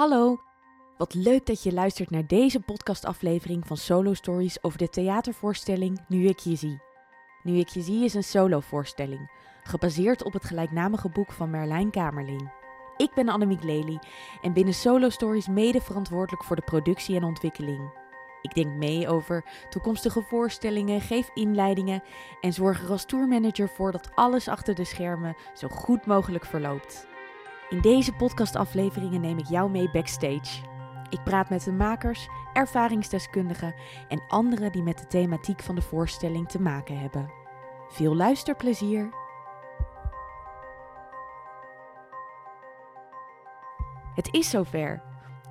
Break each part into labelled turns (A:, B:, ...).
A: Hallo, wat leuk dat je luistert naar deze podcastaflevering van Solo Stories over de theatervoorstelling Nu ik je zie. Nu ik je zie is een solovoorstelling, gebaseerd op het gelijknamige boek van Merlijn Kamerling. Ik ben Annemiek Lely en binnen Solo Stories mede verantwoordelijk voor de productie en ontwikkeling. Ik denk mee over toekomstige voorstellingen, geef inleidingen en zorg er als tourmanager voor dat alles achter de schermen zo goed mogelijk verloopt. In deze podcastafleveringen neem ik jou mee backstage. Ik praat met de makers, ervaringsdeskundigen en anderen die met de thematiek van de voorstelling te maken hebben. Veel luisterplezier! Het is zover.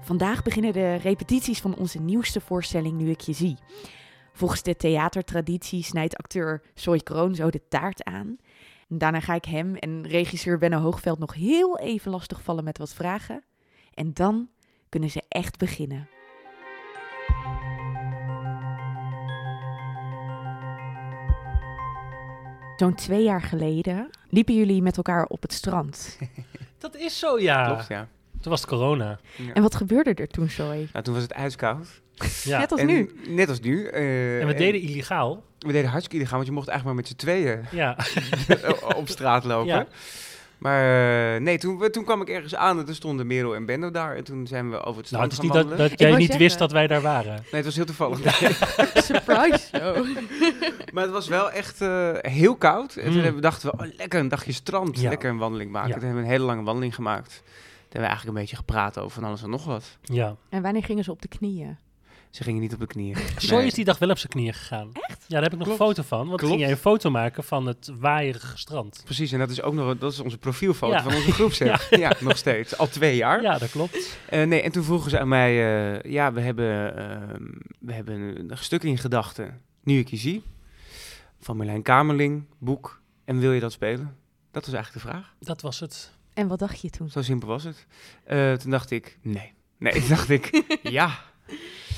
A: Vandaag beginnen de repetities van onze nieuwste voorstelling Nu ik je zie. Volgens de theatertraditie snijdt acteur Soy Kroon zo de taart aan. Daarna ga ik hem en regisseur Benno Hoogveld nog heel even lastig vallen met wat vragen. En dan kunnen ze echt beginnen. Zo'n twee jaar geleden liepen jullie met elkaar op het strand.
B: Dat is zo, ja.
C: Klopt, ja.
B: Toen was het corona.
C: Ja.
A: En wat gebeurde er toen, Zoe?
C: Nou, toen was het ijskoud.
B: Ja.
A: Net als
C: En-
A: nu.
C: Net als nu. eh,
B: En we deden illegaal.
C: we deden hartstikke illegaal, want je mocht eigenlijk maar met z'n tweeën
B: Ja.
C: op straat lopen.
B: Ja.
C: Maar eh, nee, toen, we- toen kwam ik ergens aan en toen stonden Merel en Benno daar. En toen zijn we over het
B: Nou,
C: strand
B: het is niet dat,
C: wandelen.
B: dat jij niet
A: zeggen-
B: wist dat wij daar waren.
C: Nee, het was heel toevallig.
A: Surprise show.
C: maar het was wel echt eh, heel koud. En toen
B: Mm.
C: we dachten we, oh, lekker een dagje strand.
B: Ja.
C: Lekker een wandeling maken.
B: Ja.
C: Toen hebben we een hele lange wandeling gemaakt. Toen hebben we eigenlijk een beetje gepraat over van alles en nog wat.
B: Ja.
A: En wanneer gingen ze op de knieën?
C: Ze gingen niet op de knieën. Nee.
B: is die dag wel op zijn knieën gegaan. Echt? Ja, daar heb ik nog
C: Klopt.
B: een foto van. Want toen
C: Klopt.
B: ging jij een foto maken van het waaierige strand.
C: Precies, en dat is ook nog dat is onze profielfoto
B: Ja.
C: van onze groep. zeg. ja. nog steeds. Al twee jaar.
B: Ja, dat klopt.
C: Eh, nee, en toen vroegen ze aan mij, eh, ja, we hebben, ehm, we hebben een, een stuk in gedachten, nu ik je zie, van Merlijn Kamerling, boek, en wil je dat spelen? Dat was eigenlijk de vraag.
B: Dat was het.
A: En wat dacht je toen?
C: Zo simpel was het. Eh, toen dacht ik, nee. Nee, toen dacht ik, ja.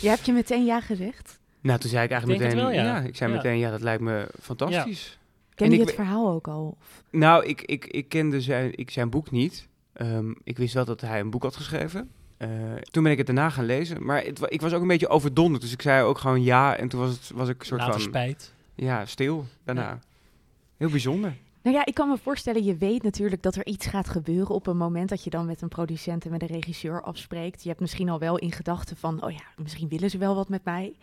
A: Je hebt je meteen ja gezegd.
C: Nou, toen zei ik eigenlijk
B: Ik
C: meteen,
B: wel, ja.
C: ik zei
B: Ja.
C: meteen, ja, dat lijkt me fantastisch.
A: Ken
C: En
A: je
C: ik
A: het verhaal ook al? Of-
C: Nou, ik, ik, ik kende zijn, ik, zijn boek niet. Ehm, ik wist wel dat hij een boek had geschreven. Eh, toen ben ik het daarna gaan lezen. Maar het, ik was ook een beetje overdonderd. Dus ik zei ook gewoon ja. En toen was, het, was ik een soort
B: Later
C: van...
B: spijt.
C: Ja, stil daarna.
B: Ja.
C: Heel bijzonder.
A: Nou ja, ik kan me voorstellen, je weet natuurlijk dat er iets gaat gebeuren op een moment dat je dan met een producent en met een regisseur afspreekt. Je hebt misschien al wel in gedachten van, oh ja, misschien willen ze wel wat met mij.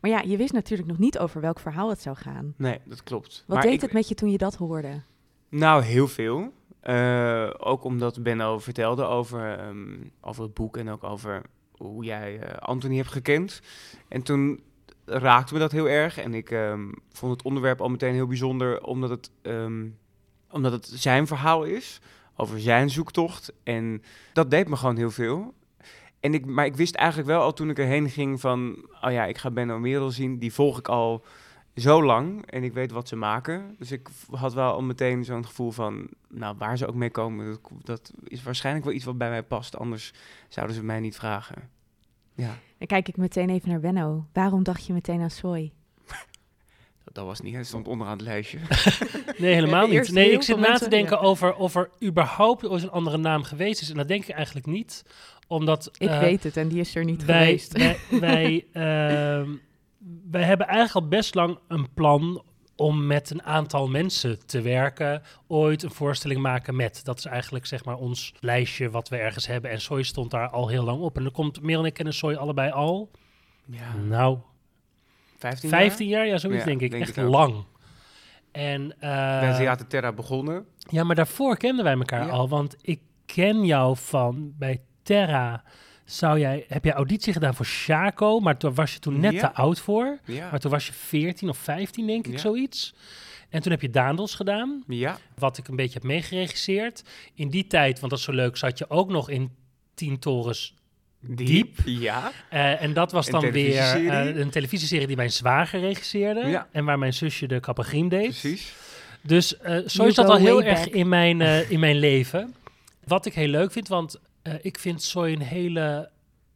A: Maar ja, je wist natuurlijk nog niet over welk verhaal het zou gaan.
C: Nee, dat klopt.
A: Wat
C: Maar
A: deed
C: ik-
A: het met je toen je dat hoorde?
C: Nou, heel veel. Eh, ook omdat Benno vertelde over, ehm, over het boek en ook over hoe jij eh, Anthony hebt gekend. En toen raakte me dat heel erg. En ik ehm, vond het onderwerp al meteen heel bijzonder, omdat het, ehm, omdat het zijn verhaal is. Over zijn zoektocht. En dat deed me gewoon heel veel. En ik, maar ik wist eigenlijk wel al toen ik erheen ging van... Oh ja, ik ga Benno Merel zien. Die volg ik al zo lang en ik weet wat ze maken. Dus ik had wel al meteen zo'n gevoel van, nou, waar ze ook mee komen, dat, dat is waarschijnlijk wel iets wat bij mij past. Anders zouden ze mij niet vragen. Ja,
A: Dan kijk ik meteen even naar Benno. Waarom dacht je meteen aan Soy?
C: Dat, was niet, het stond onderaan het lijstje.
B: Nee, helemaal niet. Nee, ik zit na te denken
A: ja.
B: over of er überhaupt ooit een andere naam geweest is. En dat denk ik eigenlijk niet. Omdat
A: Ik
B: eh,
A: weet het en die is er niet
B: wij,
A: geweest.
B: wij, wij, ehm, wij hebben eigenlijk al best lang een plan om met een aantal mensen te werken. Ooit een voorstelling maken met. Dat is eigenlijk zeg maar ons lijstje wat we ergens hebben. En Soy stond daar al heel lang op. En dan komt Merel en ik kennen Soy allebei al.
C: Ja,
B: Nou,
C: 15
B: 15 jaar? Ja, zoiets
C: Ja,
B: denk ik.
C: denk
B: Echt
C: ik
B: lang. En,
C: Theater Terra begonnen.
B: ja, maar daarvoor kenden wij elkaar
C: Ja.
B: al. Want ik ken jou van bij Terra. Zou jij, heb jij auditie gedaan voor Chaco, maar daar was je toen net
C: Ja.
B: te oud voor.
C: Ja.
B: Maar toen was je 14 of 15, denk ik,
C: Ja.
B: zoiets. En toen heb je Daandels gedaan,
C: ja,
B: wat ik een beetje heb meegeregisseerd. In die tijd, want dat is zo leuk, zat je ook nog in Tien Torens Diep.
C: Ja,
B: Eh, en dat was
C: Een
B: dan weer eh, een televisieserie die mijn zwager regisseerde.
C: Ja.
B: En waar mijn zusje de kappergriem deed.
C: precies.
B: Dus eh zo is dat al heel erg in mijn, eh, in mijn leven. Wat ik heel leuk vind, want eh, ik vind Soy een hele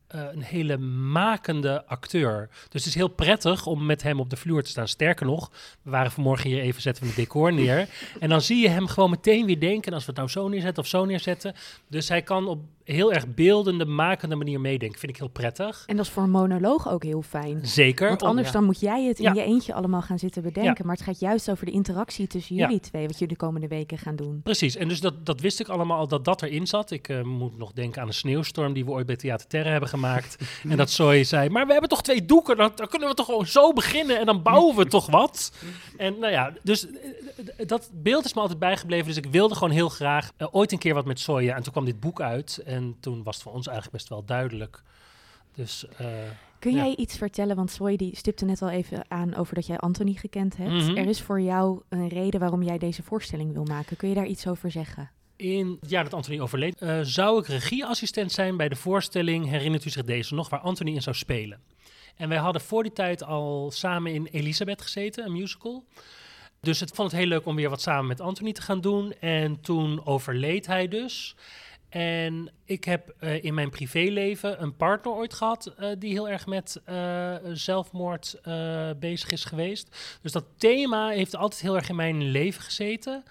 B: eh, een hele makende acteur. Dus het is heel prettig om met hem op de vloer te staan. Sterker nog, we waren vanmorgen hier even, zetten we het decor neer. en dan zie je hem gewoon meteen weer denken, als we het nou zo neerzetten of zo neerzetten. Dus hij kan op heel erg beeldende, makende manier meedenken. Vind ik heel prettig.
A: En dat is voor een monoloog ook heel fijn.
B: Zeker.
A: Want
B: om-
A: anders
B: ja.
A: dan moet jij het in
B: Ja.
A: je eentje allemaal gaan zitten bedenken.
B: Ja.
A: Maar het gaat juist over de interactie tussen jullie twee, wat jullie de komende weken gaan doen.
B: Precies, en dus dat, dat wist ik allemaal al dat dat erin zat. Ik eh, moet nog denken aan een sneeuwstorm die we ooit bij Theater Terre hebben gemaakt. En dat Zoe zei, maar we hebben toch twee doeken, dan, dan kunnen we toch gewoon zo beginnen en dan bouwen we toch wat. En nou ja, dus eh, d- dat beeld is me altijd bijgebleven. Dus ik wilde gewoon heel graag eh, ooit een keer wat met Soja. En toen kwam dit boek uit en toen was het voor ons eigenlijk best wel duidelijk. Dus eh,
A: Kun
B: Ja.
A: jij iets vertellen, want Soy die stipte net al even aan over dat jij Anthony gekend hebt.
B: Mhm.
A: Er is voor jou een reden waarom jij deze voorstelling wil maken. Kun je daar iets over zeggen?
B: In het jaar dat Anthony overleed, eh, zou ik regieassistent zijn bij de voorstelling Herinnert u zich deze nog, waar Anthony in zou spelen. En wij hadden voor die tijd al samen in Elisabeth gezeten, een musical. Dus het vond het heel leuk om weer wat samen met Anthony te gaan doen. En toen overleed hij dus. En ik heb eh, in mijn privéleven een partner ooit gehad eh, die heel erg met zelfmoord bezig is geweest. Dus dat thema heeft altijd heel erg in mijn leven gezeten.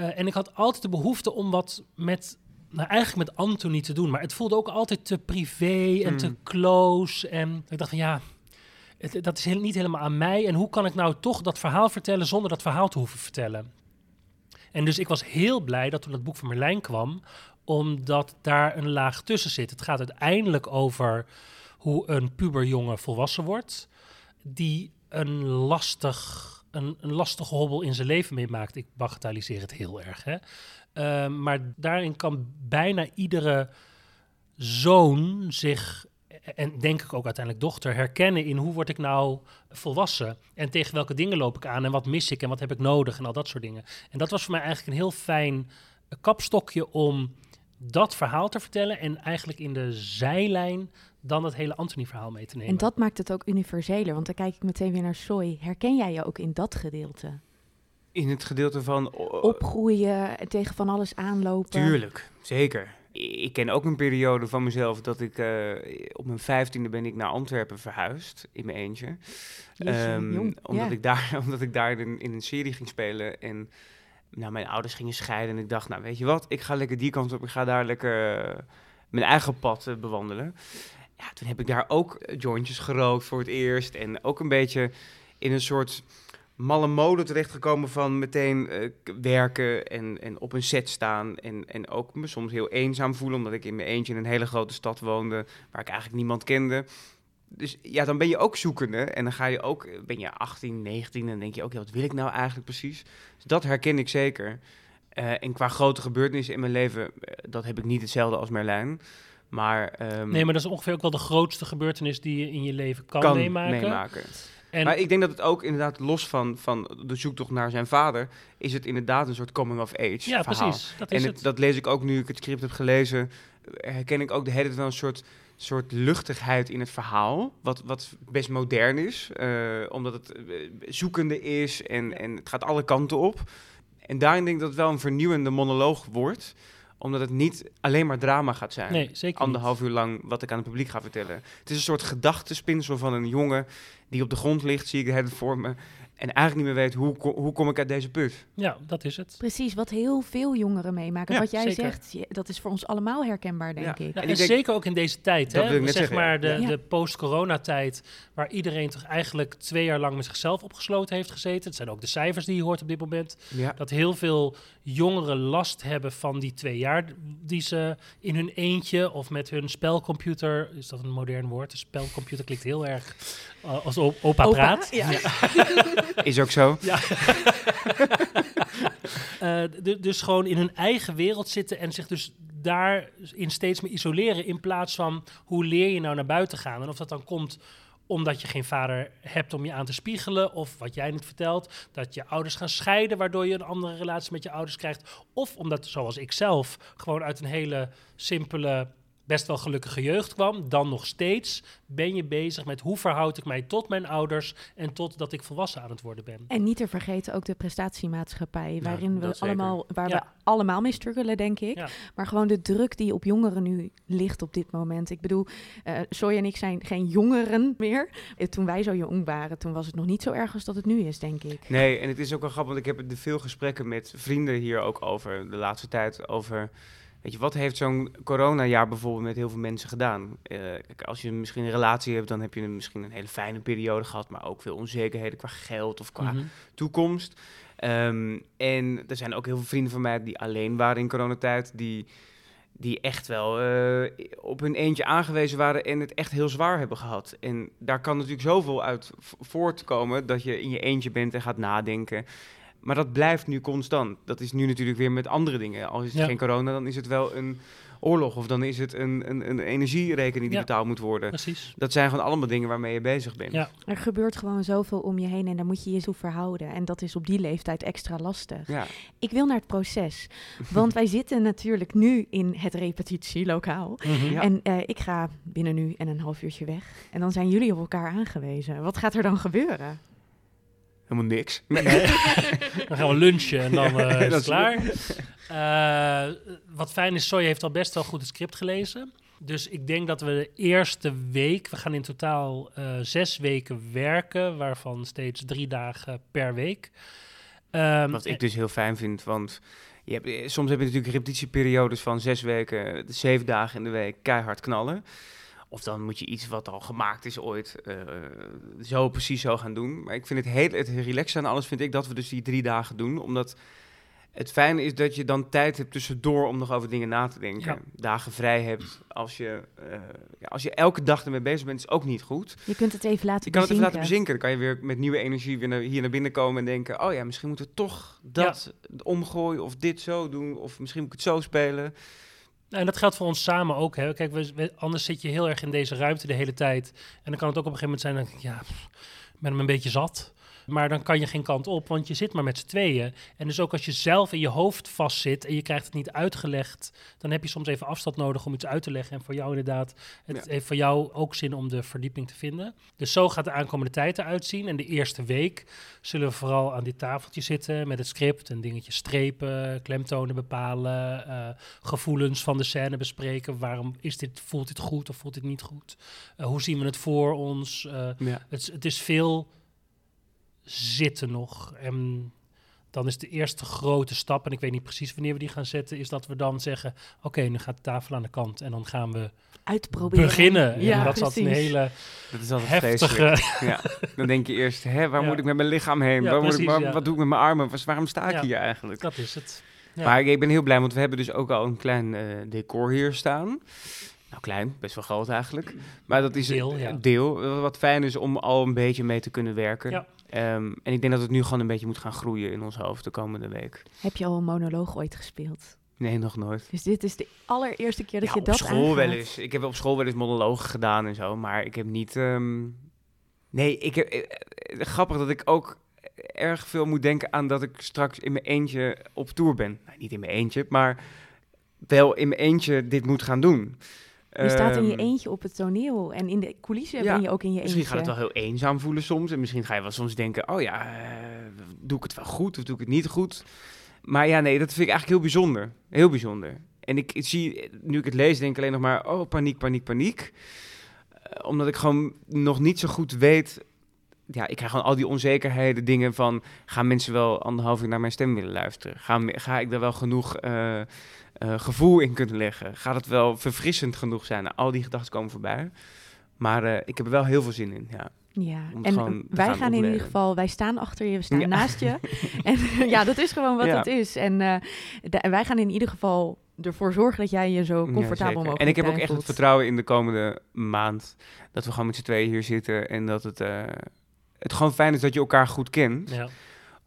B: Eh, en ik had altijd de behoefte om wat met, nou eigenlijk met Anthony te doen. Maar het voelde ook altijd te privé en te
C: Hmm.
B: close. En ik dacht van ja, het- dat is heel, niet helemaal aan mij. En hoe kan ik nou toch dat verhaal vertellen zonder dat verhaal te hoeven vertellen? En dus ik was heel blij dat toen dat boek van Merlijn kwam, omdat daar een laag tussen zit. Het gaat uiteindelijk over hoe een puberjongen volwassen wordt, die een lastig, een, een lastige hobbel in zijn leven meemaakt. Ik bagatelliseer het heel erg, hè. Ehm, maar daarin kan bijna iedere zoon zich, en denk ik ook uiteindelijk dochter, herkennen in hoe word ik nou volwassen? En tegen welke dingen loop ik aan? En wat mis ik? En wat heb ik nodig? En al dat soort dingen. En dat was voor mij eigenlijk een heel fijn kapstokje om dat verhaal te vertellen. En eigenlijk in de zijlijn dan het hele Anthony-verhaal mee te nemen.
A: En dat maakt het ook universeler, want dan kijk ik meteen weer naar Soy. Herken jij je ook in dat gedeelte?
C: In het gedeelte van... o-
A: Opgroeien, en tegen van alles aanlopen.
C: Tuurlijk, zeker. Ik ken ook een periode van mezelf dat ik eh, op mijn vijftiende ben ik naar Antwerpen verhuisd in mijn eentje. Ehm,
A: jong.
C: omdat,
A: Ja.
C: ik daar, omdat ik daar in, in een serie ging spelen en nou, mijn ouders gingen scheiden. En ik dacht, nou weet je wat, ik ga lekker die kant op. Ik ga daar lekker eh, mijn eigen pad bewandelen. Ja, toen heb ik daar ook eh, jointjes gerookt voor het eerst. En ook een beetje in een soort malle mode terechtgekomen van meteen eh, werken en, en op een set staan. En, en ook me soms heel eenzaam voelen, omdat ik in mijn eentje in een hele grote stad woonde, waar ik eigenlijk niemand kende. Dus ja, dan ben je ook zoekende. En dan ga je ook, eh, ben je 18, 19 en dan denk je ook, ja, wat wil ik nou eigenlijk precies? Dus dat herken ik zeker. En qua grote gebeurtenissen in mijn leven, dat heb ik niet hetzelfde als Merlijn. Maar, ehm,
B: Nee, maar dat is ongeveer ook wel de grootste gebeurtenis die je in je leven kan,
C: kan
B: meemaken.
C: meemaken.
B: En
C: Maar ik denk dat het ook inderdaad los van, van de zoektocht naar zijn vader, is het inderdaad een soort coming of age
B: ja,
C: verhaal.
B: precies. Dat is
C: En
B: het.
C: het, dat lees ik ook nu ik het script heb gelezen. Herken ik ook de hele tijd wel een soort, soort luchtigheid in het verhaal. Wat, wat best modern is. eh, omdat het eh, zoekende is en, en het gaat alle kanten op. En daarin denk ik dat het wel een vernieuwende monoloog wordt. Omdat het niet alleen maar drama gaat zijn.
B: nee, zeker niet.
C: Anderhalf uur lang wat ik aan het publiek ga vertellen. Het is een soort gedachtespinsel van een jongen die op de grond ligt, zie ik tijd voor me. En eigenlijk niet meer weet hoe, ko- hoe kom ik uit deze put.
B: Ja, dat is het.
A: Precies, wat heel veel jongeren meemaken.
C: Ja,
A: wat jij
B: zeker.
A: zegt, dat is voor ons allemaal herkenbaar, denk
C: Ja.
A: ik.
C: En
B: en
C: ik denk-
B: zeker ook in deze tijd,
C: Dat
B: hè?
C: wil ik net
B: zeg
C: zeggen,
B: maar de,
A: Ja.
B: de post-corona-tijd, waar iedereen toch eigenlijk twee jaar lang met zichzelf opgesloten heeft gezeten. Het zijn ook de cijfers die je hoort op dit moment.
C: Ja.
B: Dat heel veel jongeren last hebben van die twee jaar die ze in hun eentje of met hun spelcomputer, is dat een modern woord? De spelcomputer klinkt heel erg uh, als op- opa,
A: Opa,
B: praat.
C: Is ook zo.
B: Ja. Eh, dus gewoon in hun eigen wereld zitten en zich dus daarin steeds meer isoleren. In plaats van hoe leer je nou naar buiten gaan? En of dat dan komt omdat je geen vader hebt om je aan te spiegelen. Of wat jij net vertelt, dat je ouders gaan scheiden, waardoor je een andere relatie met je ouders krijgt. Of omdat, zoals ik zelf, gewoon uit een hele simpele best wel gelukkige jeugd kwam, dan nog steeds ben je bezig met hoe verhoud ik mij tot mijn ouders en tot dat ik volwassen aan het worden ben.
A: En niet te vergeten ook de prestatiemaatschappij,
C: Ja,
A: waarin we allemaal, waar
B: Ja.
A: we allemaal mee struggelen, denk ik.
B: Ja.
A: Maar gewoon de druk die op jongeren nu ligt op dit moment. Ik bedoel, eh Soy en ik zijn geen jongeren meer. Eh, Toen wij zo jong waren, toen was het nog niet zo erg als dat het nu is, denk ik.
C: Nee, en het is ook wel grappig, want ik heb er veel gesprekken met vrienden hier ook over de laatste tijd. Over, weet je, wat heeft zo'n coronajaar bijvoorbeeld met heel veel mensen gedaan? Eh, kijk, als je misschien een relatie hebt, dan heb je misschien een hele fijne periode gehad, maar ook veel onzekerheden qua geld of qua
B: Mhm.
C: toekomst. Ehm, en er zijn ook heel veel vrienden van mij die alleen waren in coronatijd, die, die echt wel eh, op hun eentje aangewezen waren en het echt heel zwaar hebben gehad. En daar kan natuurlijk zoveel uit voortkomen dat je in je eentje bent en gaat nadenken. Maar dat blijft nu constant. Dat is nu natuurlijk weer met andere dingen. Als is het
B: Ja.
C: geen corona, dan is het wel een oorlog of dan is het een, een, een energierekening die
B: Ja.
C: betaald moet worden.
B: Precies.
C: Dat zijn gewoon allemaal dingen waarmee je bezig bent.
B: Ja.
A: Er gebeurt gewoon zoveel om je heen en daar moet je je toe verhouden. En dat is op die leeftijd extra lastig.
C: Ja.
A: Ik wil naar het proces, want wij zitten natuurlijk nu in het repetitielokaal.
B: Mhm.
A: En eh, ik ga binnen nu en een half uurtje weg. En dan zijn jullie op elkaar aangewezen. Wat gaat er dan gebeuren?
C: Helemaal niks.
B: Dan gaan we lunchen en dan eh, is het klaar. Eh, wat fijn is, Soy heeft al best wel goed het script gelezen. Dus ik denk dat we de eerste week, we gaan in totaal eh, zes weken werken, waarvan steeds drie dagen per week. Ehm,
C: Wat ik dus heel fijn vind, want je hebt, soms heb je natuurlijk repetitieperiodes van zes weken, zeven dagen in de week, keihard knallen. Of dan moet je iets wat al gemaakt is ooit, eh, zo precies zo gaan doen. Maar ik vind het heel, het relaxen aan alles vind ik dat we dus die drie dagen doen, omdat het fijne is dat je dan tijd hebt tussendoor om nog over dingen na te denken.
B: Ja.
C: Dagen vrij hebt. Als je, eh, ja, als je elke dag ermee bezig bent, is ook niet goed.
A: Je kunt het even laten
C: Je kan het even laten
A: bezinken.
C: Dan kan je weer met nieuwe energie weer naar, hier naar binnen komen en denken... oh ja, misschien moeten we toch dat omgooien of dit zo doen... of misschien moet ik het zo spelen.
B: En dat geldt voor ons samen ook. Hè. Kijk, we, anders zit je heel erg in deze ruimte de hele tijd. En dan kan het ook op een gegeven moment zijn, denk ik, ja, ben hem een beetje zat. Maar dan kan je geen kant op, want je zit maar met z'n tweeën. En dus ook als je zelf in je hoofd vastzit en je krijgt het niet uitgelegd, dan heb je soms even afstand nodig om iets uit te leggen. En voor jou inderdaad, het
C: Ja.
B: heeft voor jou ook zin om de verdieping te vinden. Dus zo gaat de aankomende tijd eruit zien. En de eerste week zullen we vooral aan dit tafeltje zitten met het script en dingetjes strepen, klemtonen bepalen, eh, gevoelens van de scène bespreken. Waarom is dit, voelt dit goed of voelt dit niet goed? Eh, hoe zien we het voor ons? Eh,
C: Ja.
B: het, is- het is veel zitten nog. En dan is de eerste grote stap, en ik weet niet precies wanneer we die gaan zetten, is dat we dan zeggen: Oké, nu gaat de tafel aan de kant en dan gaan we
A: Uitproberen.
B: beginnen.
A: Ja,
B: en dat is altijd een hele
C: Dat is altijd
B: heftige.
C: Ja. Dan denk je eerst, hè, waar
B: Ja.
C: moet ik met mijn lichaam heen?
B: Ja,
C: waar moet ik,
B: precies,
C: waar-
B: ja.
C: Wat doe ik met mijn armen? Was- Waarom sta ik
B: Ja.
C: hier eigenlijk?
B: Dat is het. Ja.
C: Maar ik, ben heel blij, want we hebben dus ook al een klein eh, decor hier staan. Nou, klein, best wel groot eigenlijk. Maar dat is
B: Deel,
C: een deel wat fijn is om al een beetje mee te kunnen werken. Ehm, en ik denk dat het nu gewoon een beetje moet gaan groeien in ons hoofd de komende week.
A: Heb je al een monoloog ooit gespeeld?
C: Nee, nog nooit.
A: Dus dit is de allereerste keer dat
C: Ja,
A: je
C: op
A: dat
C: school wel eens. Ik heb op school wel eens monologen gedaan en zo, maar ik heb niet... ehm, Nee, ik heb... eh, eh, grappig dat ik ook erg veel moet denken aan dat ik straks in mijn eentje op tour ben. Nou, niet in mijn eentje, maar wel in mijn eentje dit moet gaan doen.
A: Je staat in je
C: Ehm,
A: eentje op het toneel en in de coulissen
C: ja,
A: ben je ook in je
C: Misschien
A: eentje.
C: gaat het wel heel eenzaam voelen soms. En misschien ga je wel soms denken, oh ja, eh, doe ik het wel goed of doe ik het niet goed? Maar ja, nee, dat vind ik eigenlijk heel bijzonder. Heel bijzonder. En ik zie, nu ik het lees, denk ik alleen nog maar, oh, paniek, paniek, paniek. Eh, omdat ik gewoon nog niet zo goed weet... Ja, ik krijg gewoon al die onzekerheden, dingen van... gaan mensen wel anderhalf uur naar mijn stem willen luisteren? Ga, ga ik daar wel genoeg eh, eh, gevoel in kunnen leggen? Gaat het wel verfrissend genoeg zijn? Nou, al die gedachten komen voorbij. Maar eh, ik heb er wel heel veel zin in, ja.
A: Ja,
C: Om
A: en wij
C: gaan
A: gaan in ieder geval, wij staan achter je, we staan
C: Ja.
A: naast je. En ja, dat is gewoon wat
C: Ja.
A: het is. En eh, da- wij gaan in ieder geval ervoor zorgen dat jij je zo
C: Ja,
A: comfortabel
C: zeker.
A: mogelijk
C: En ik heb ook echt het vertrouwen in de komende maand dat we gewoon met z'n tweeën hier zitten en dat het, eh, het gewoon fijn is dat je elkaar goed kent.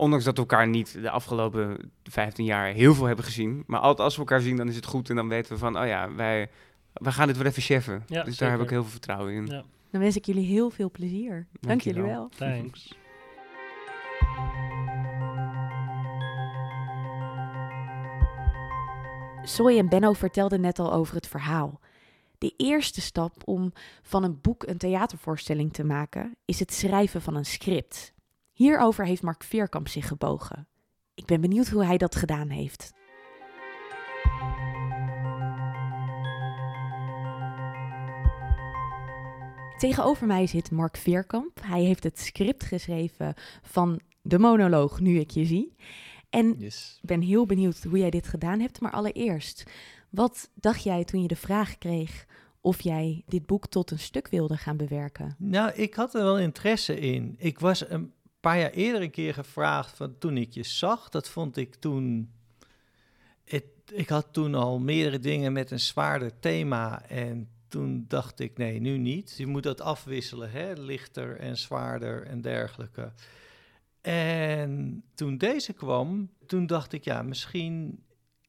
C: Ondanks dat we elkaar niet de afgelopen 15 jaar heel veel hebben gezien. Maar altijd als we elkaar zien, dan is het goed en dan weten we van, oh ja, wij, wij gaan dit weer even cheffen.
B: Ja,
C: dus daar heb ik heel veel vertrouwen in.
B: Ja.
A: Dan wens ik jullie heel veel plezier. Dank
C: Dankjewel.
A: jullie wel.
B: Thanks.
A: Soy en Benno vertelden net al over het verhaal. De eerste stap om van een boek een theatervoorstelling te maken is het schrijven van een script. Hierover heeft Mark Veerkamp zich gebogen. Ik ben benieuwd hoe hij dat gedaan heeft. Tegenover mij zit Mark Veerkamp. Hij heeft het script geschreven van de monoloog Nu ik je zie. En
D: Yes.
A: ik ben heel benieuwd hoe jij dit gedaan hebt. Maar allereerst, wat dacht jij toen je de vraag kreeg of jij dit boek tot een stuk wilde gaan bewerken?
D: Nou, ik had er wel interesse in. Ik was een paar jaar eerder een keer gevraagd van toen ik je zag. Dat vond ik toen. Het, ik had toen al meerdere dingen met een zwaarder thema. En toen dacht ik, nee, nu niet. Je moet dat afwisselen, hè? lichter en zwaarder en dergelijke. En toen deze kwam, toen dacht ik, ja, misschien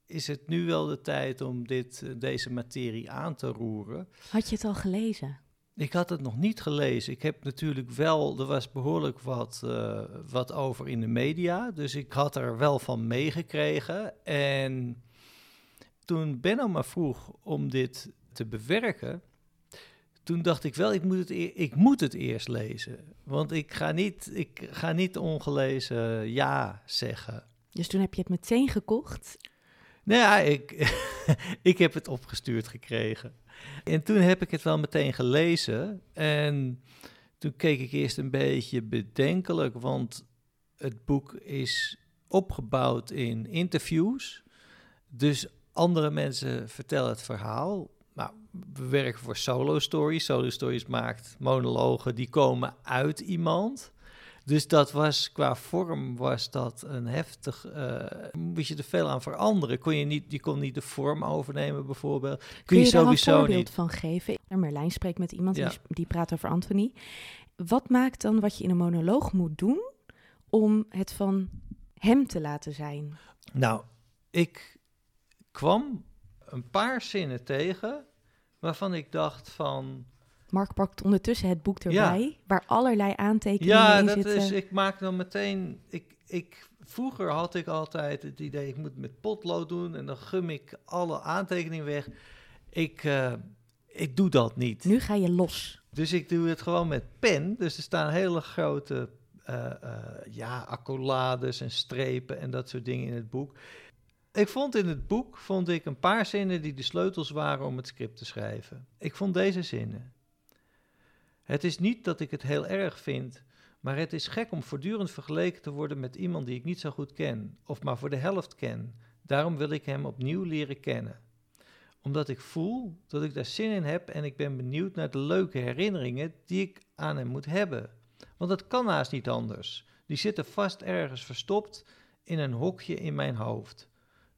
D: is het nu wel de tijd om dit, deze materie aan te roeren.
A: Had je het al gelezen?
D: Ik had het nog niet gelezen. Ik heb natuurlijk wel, er was behoorlijk wat, eh, wat over in de media. Dus ik had er wel van meegekregen. En toen Benno me vroeg om dit te bewerken, toen dacht ik wel, ik moet het, e- ik moet het eerst lezen. Want ik ga niet, ik ga niet ongelezen ja zeggen.
A: Dus toen heb je het meteen gekocht.
D: Nou ja, ik, ik heb het opgestuurd gekregen. En toen heb ik het wel meteen gelezen. En toen keek ik eerst een beetje bedenkelijk, want het boek is opgebouwd in interviews. Dus andere mensen vertellen het verhaal. Nou, we werken voor Solo Stories. Solo Stories maakt monologen die komen uit iemand. Dus dat was qua vorm was dat een heftig. eh moest je er veel aan veranderen? Kon je niet, je kon niet de vorm overnemen bijvoorbeeld. Kun,
A: Kun je, daar een
D: sowieso
A: voorbeeld
D: niet.
A: van geven? Merlijn spreekt met iemand
D: Ja.
A: die, die praat over Anthony. Wat maakt dan wat je in een monoloog moet doen om het van hem te laten zijn?
D: Nou, ik kwam een paar zinnen tegen waarvan ik dacht van.
A: Mark pakt ondertussen het boek
D: Ja.
A: erbij, waar allerlei aantekeningen
D: Ja,
A: in
D: dat
A: zitten.
D: is. Ik maak dan meteen. Ik, ik, vroeger had ik altijd het idee, ik moet met potlood doen en dan gum ik alle aantekeningen weg. Ik, eh, ik doe dat niet.
A: Nu ga je los.
D: Dus ik doe het gewoon met pen. Dus er staan hele grote eh, eh, ja, accolades en strepen en dat soort dingen in het boek. Ik vond in het boek vond ik een paar zinnen die de sleutels waren om het script te schrijven. Ik vond deze zinnen. Het is niet dat ik het heel erg vind, maar het is gek om voortdurend vergeleken te worden met iemand die ik niet zo goed ken, of maar voor de helft ken. Daarom wil ik hem opnieuw leren kennen omdat ik voel dat ik daar zin in heb en ik ben benieuwd naar de leuke herinneringen die ik aan hem moet hebben. Want dat kan haast niet anders. Die zitten vast ergens verstopt in een hokje in mijn hoofd.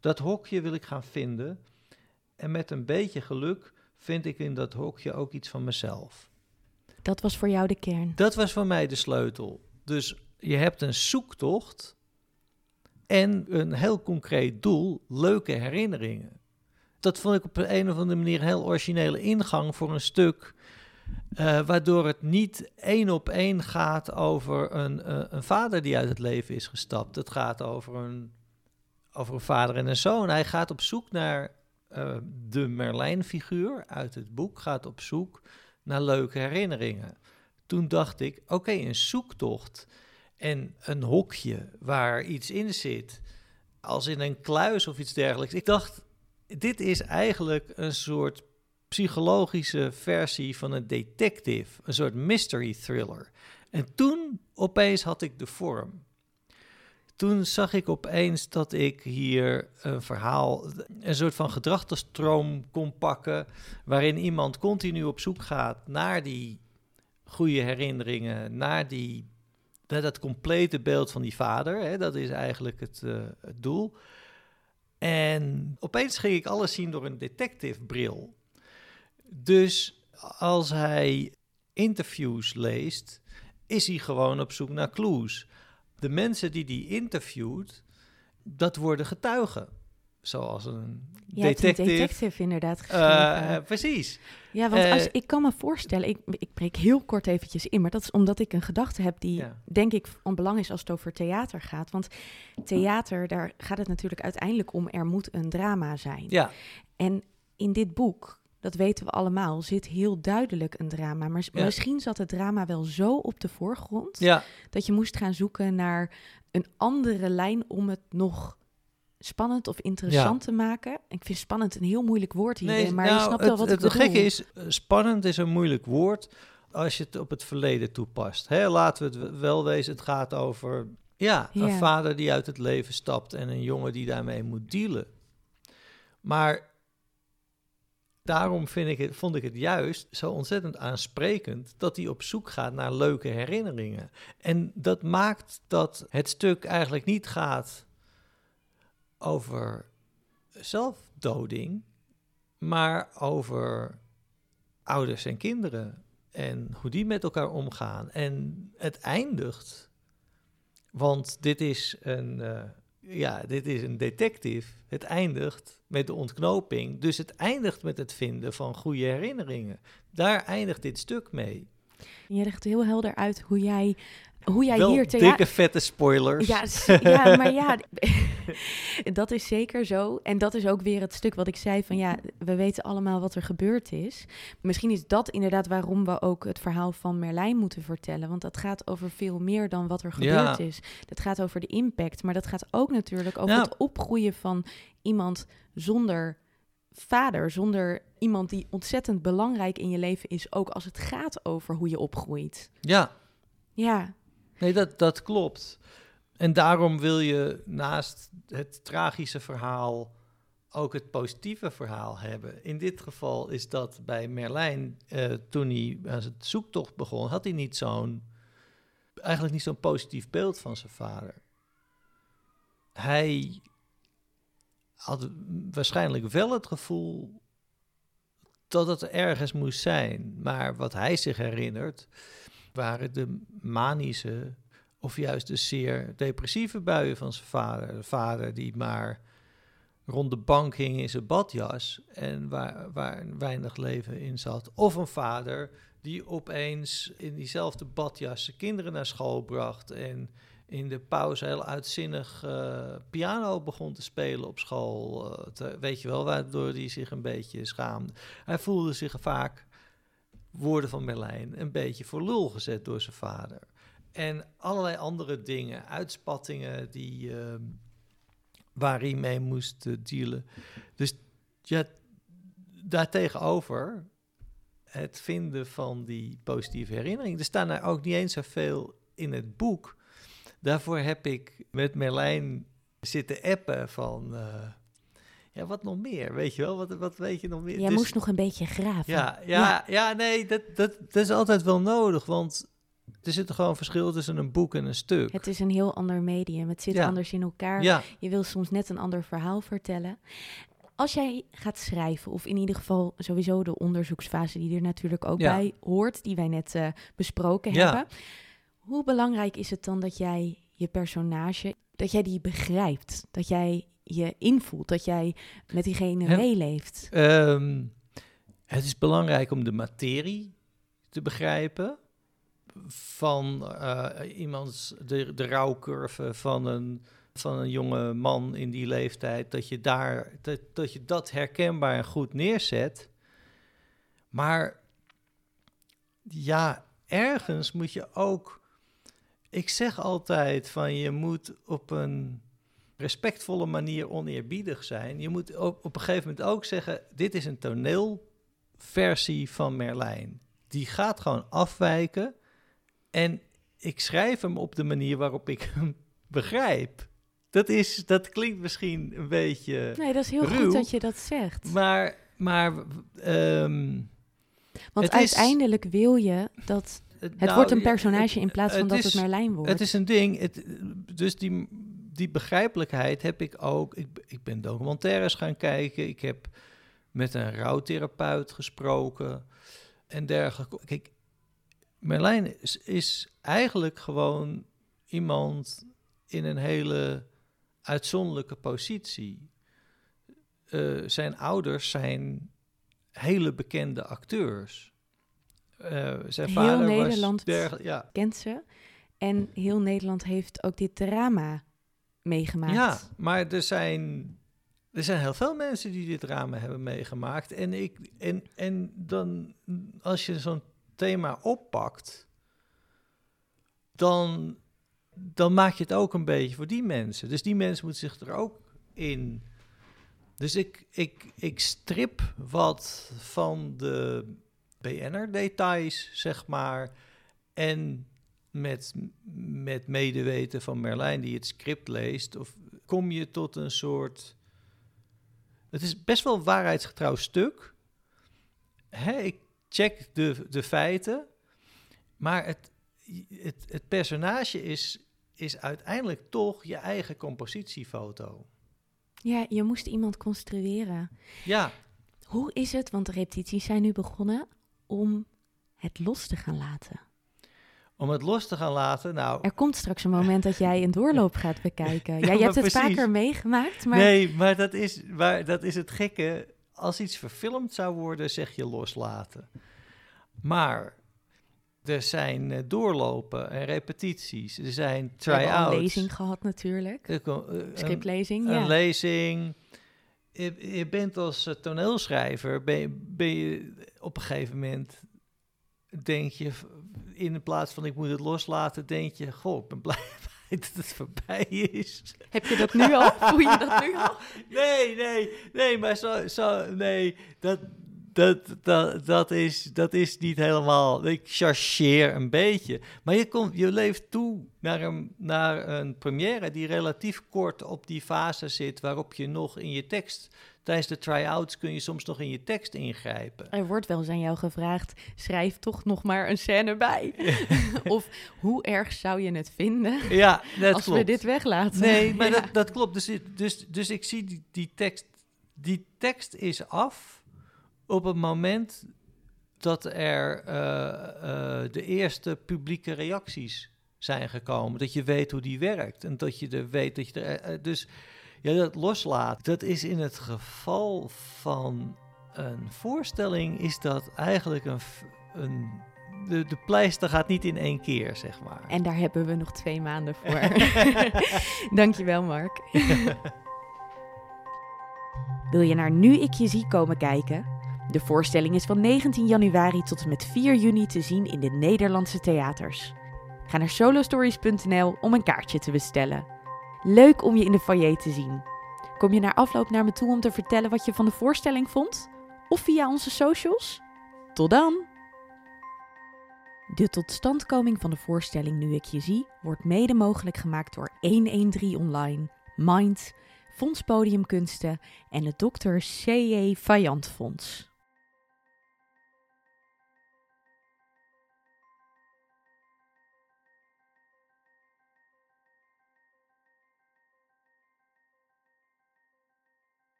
D: Dat hokje wil ik gaan vinden en met een beetje geluk vind ik in dat hokje ook iets van mezelf.
A: Dat was voor jou de kern.
D: Dat was voor mij de sleutel. Dus je hebt een zoektocht en een heel concreet doel, leuke herinneringen. Dat vond ik op een of andere manier een heel originele ingang voor een stuk. eh, waardoor het niet één op één gaat over een, eh, een vader die uit het leven is gestapt. Het gaat over een, over een vader en een zoon. Hij gaat op zoek naar eh, de Merlijn-figuur uit het boek, gaat op zoek naar leuke herinneringen. Toen dacht ik, oké, een zoektocht en een hokje waar iets in zit, als in een kluis of iets dergelijks. Ik dacht, dit is eigenlijk een soort psychologische versie van een detective, een soort mystery thriller. En toen opeens had ik de vorm. Toen zag ik opeens dat ik hier een verhaal, een soort van gedragsstroom kon pakken, waarin iemand continu op zoek gaat naar die goede herinneringen, naar, die, naar dat complete beeld van die vader. Hè, dat is eigenlijk het, eh, het doel. En opeens ging ik alles zien door een detective bril. Dus als hij interviews leest, is hij gewoon op zoek naar clues. De mensen die hij interviewt, dat worden getuigen. Zoals een
A: Je hebt een
D: detective.
A: detective inderdaad geschreven.
D: Eh, precies.
A: ja, want als,
D: eh,
A: ik kan me voorstellen, ik, ik breek heel kort eventjes in, maar dat is omdat ik een gedachte heb die,
D: Ja.
A: denk ik, van belang is als het over theater gaat. Want theater, daar gaat het natuurlijk uiteindelijk om, er moet een drama zijn.
D: Ja,
A: En in dit boek, dat weten we allemaal, zit heel duidelijk een drama. Maar
D: Ja.
A: misschien zat het drama wel zo op de voorgrond
D: Ja,
A: dat je moest gaan zoeken naar een andere lijn om het nog spannend of interessant te maken. Ik vind spannend een heel moeilijk woord hierin, maar je
D: nou,
A: snapt
D: het,
A: wel wat
D: het
A: ik bedoel.
D: gekke is, eh, spannend is een moeilijk woord als je het op het verleden toepast. Hè, laten we het wel wezen, het gaat over ja, een
A: Ja.
D: vader die uit het leven stapt en een jongen die daarmee moet dealen. Maar daarom vind ik vond ik het juist zo ontzettend aansprekend dat hij op zoek gaat naar leuke herinneringen. En dat maakt dat het stuk eigenlijk niet gaat over zelfdoding, maar over ouders en kinderen en hoe die met elkaar omgaan. En het eindigt, want dit is een, eh, ja, dit is een detective. Het eindigt met de ontknoping, dus het eindigt met het vinden van goede herinneringen. Daar eindigt dit stuk mee.
A: Je legt heel helder uit hoe jij, hoe jij
D: Wel
A: hier...
D: dikke vette spoilers.
A: Ja, maar ja, dat is zeker zo. En dat is ook weer het stuk wat ik zei van ja, we weten allemaal wat er gebeurd is. Misschien is dat inderdaad waarom we ook het verhaal van Merlijn moeten vertellen. Want dat gaat over veel meer dan wat er
D: Ja.
A: gebeurd is. Dat gaat over de impact, maar dat gaat ook natuurlijk over
D: Ja.
A: het opgroeien van iemand zonder vader, zonder iemand die ontzettend belangrijk in je leven is, ook als het gaat over hoe je opgroeit.
D: ja.
A: Ja,
D: Nee, dat, dat klopt. En daarom wil je naast het tragische verhaal ook het positieve verhaal hebben. In dit geval is dat bij Merlijn, eh, toen hij aan zijn zoektocht begon, had hij niet zo'n, eigenlijk niet zo'n positief beeld van zijn vader. Hij had waarschijnlijk wel het gevoel dat het ergens moest zijn. Maar wat hij zich herinnert, waren de manische of juist de zeer depressieve buien van zijn vader. De vader die maar rond de bank hing in zijn badjas en waar, waar weinig leven in zat. Of een vader die opeens in diezelfde badjas zijn kinderen naar school bracht en in de pauze heel uitzinnig eh, piano begon te spelen op school. eh, weet je wel, waardoor hij zich een beetje schaamde. Hij voelde zich vaak woorden van Merlijn een beetje voor lul gezet door zijn vader. En allerlei andere dingen, uitspattingen die, ehm, waar hij mee moest eh, dealen. Dus ja, daartegenover het vinden van die positieve herinnering. Er staan er ook niet eens zoveel in het boek. Daarvoor heb ik met Merlijn zitten appen van... eh, ja, wat nog meer? Weet je wel? Wat, wat weet je nog meer?
A: jij
D: Dus-
A: moest nog een beetje graven.
D: ja, ja, ja. nee, dat, dat, dat is altijd wel nodig, want er zit gewoon verschil tussen een boek en een stuk.
A: Het is een heel ander medium. Het zit
D: Ja.
A: anders in elkaar.
D: ja,
A: Je wil soms net een ander verhaal vertellen. Als jij gaat schrijven, of in ieder geval sowieso de onderzoeksfase die er natuurlijk ook
D: Ja.
A: bij hoort, die wij net eh, besproken hebben. Hoe belangrijk is het dan dat jij je personage, dat jij die begrijpt, dat jij je invoelt, dat jij met diegene meeleeft?
D: Ehm, het is belangrijk om de materie te begrijpen van eh, iemands, de, de rouwcurve van een, van een jonge man in die leeftijd, dat je, daar, dat, dat je dat herkenbaar en goed neerzet. Maar ja, ergens moet je ook. Ik zeg altijd van je moet op een respectvolle manier oneerbiedig zijn. Je moet ook op een gegeven moment ook zeggen: dit is een toneelversie van Merlijn. Die gaat gewoon afwijken. En ik schrijf hem op de manier waarop ik hem begrijp. Dat, is, dat klinkt misschien een beetje.
A: Nee, dat is heel
D: ruw,
A: goed dat je dat zegt.
D: Maar, maar ehm,
A: Want
D: het is-
A: uiteindelijk wil je dat het
D: nou,
A: wordt een personage in plaats van
D: het
A: dat
D: is-
A: het Merlijn wordt.
D: Het is een ding. Het, dus die, die begrijpelijkheid heb ik ook. Ik, ik ben documentaires gaan kijken. Ik heb met een rouwtherapeut gesproken en dergelijke. Kijk, Merlijn is, is eigenlijk gewoon iemand in een hele uitzonderlijke positie. Eh, zijn ouders zijn hele bekende acteurs. Eh, zijn
A: Heel
D: vader
A: Nederland-
D: was ja,
A: Kent ze. En heel Nederland heeft ook dit drama meegemaakt.
D: Ja, maar er zijn er zijn heel veel mensen die dit drama hebben meegemaakt. En, ik, en, en dan, als je zo'n thema oppakt, dan, dan maak je het ook een beetje voor die mensen. Dus die mensen moeten zich er ook in. Dus ik, ik, ik strip wat van de BNR-details, zeg maar. En met, met medeweten van Merlijn, die het script leest, of kom je tot een soort. Het is best wel een waarheidsgetrouw stuk. Hè, ik check de, de feiten, maar het, het, het personage is, is uiteindelijk toch je eigen compositiefoto.
A: Ja, je moest iemand construeren.
D: Ja,
A: Hoe is het, want de repetities zijn nu begonnen, om het los te gaan laten?
D: om het los te gaan laten. Nou,
A: Er komt straks een moment dat jij een doorloop gaat bekijken. Ja,
D: Ja,
A: je hebt het
D: precies.
A: vaker meegemaakt, maar
D: nee, maar dat, is, maar dat is het gekke. Als iets verfilmd zou worden, zeg je loslaten. Maar er zijn eh, doorlopen en repetities. Er zijn
A: we
D: try-outs.
A: een lezing gehad natuurlijk.
D: Eh, een-
A: Scriptlezing,
D: een
A: ja.
D: lezing. Je, je bent als eh, toneelschrijver, ben je, ben je op een gegeven moment, denk je, in plaats van ik moet het loslaten, denk je, goh, ik ben blij dat het voorbij is.
A: Heb je dat nu al? Voel je dat nu al?
D: Nee, nee, nee, maar zo, zo nee, dat, dat, dat, dat, is, dat is niet helemaal. Ik chargeer een beetje. Maar je, komt, je leeft toe naar een, naar een première die relatief kort op die fase zit, waarop je nog in je tekst. Tijdens de try-outs kun je soms nog in je tekst ingrijpen.
A: Er wordt wel eens aan jou gevraagd, schrijf toch nog maar een scène bij. of hoe erg zou je het vinden
D: Ja, dat
A: als
D: klopt.
A: we dit weglaten?
D: Nee, maar
A: Ja.
D: dat, dat klopt. Dus, dus, dus ik zie die, die tekst. Die tekst is af op het moment dat er eh, eh, de eerste publieke reacties zijn gekomen. Dat je weet hoe die werkt. En dat je er weet dat je er. eh, dus ja, dat loslaat. Dat is in het geval van een voorstelling, is dat eigenlijk een. een de, de pleister gaat niet in één keer, zeg maar.
A: En daar hebben we nog twee maanden voor. Dankjewel, Mark. Wil je naar Nu Ik Je Zie komen kijken? De voorstelling is van 19 januari tot en met 4 juni te zien in de Nederlandse theaters. Ga naar solostories.nl om een kaartje te bestellen. Leuk om je in de foyer te zien. Kom je na afloop naar me toe om te vertellen wat je van de voorstelling vond? Of via onze socials? Tot dan! De totstandkoming van de voorstelling Nu Ik Je Zie wordt mede mogelijk gemaakt door 113 Online, Mind, Fonds Podiumkunsten en het Dr. C.J. Vajant Fonds.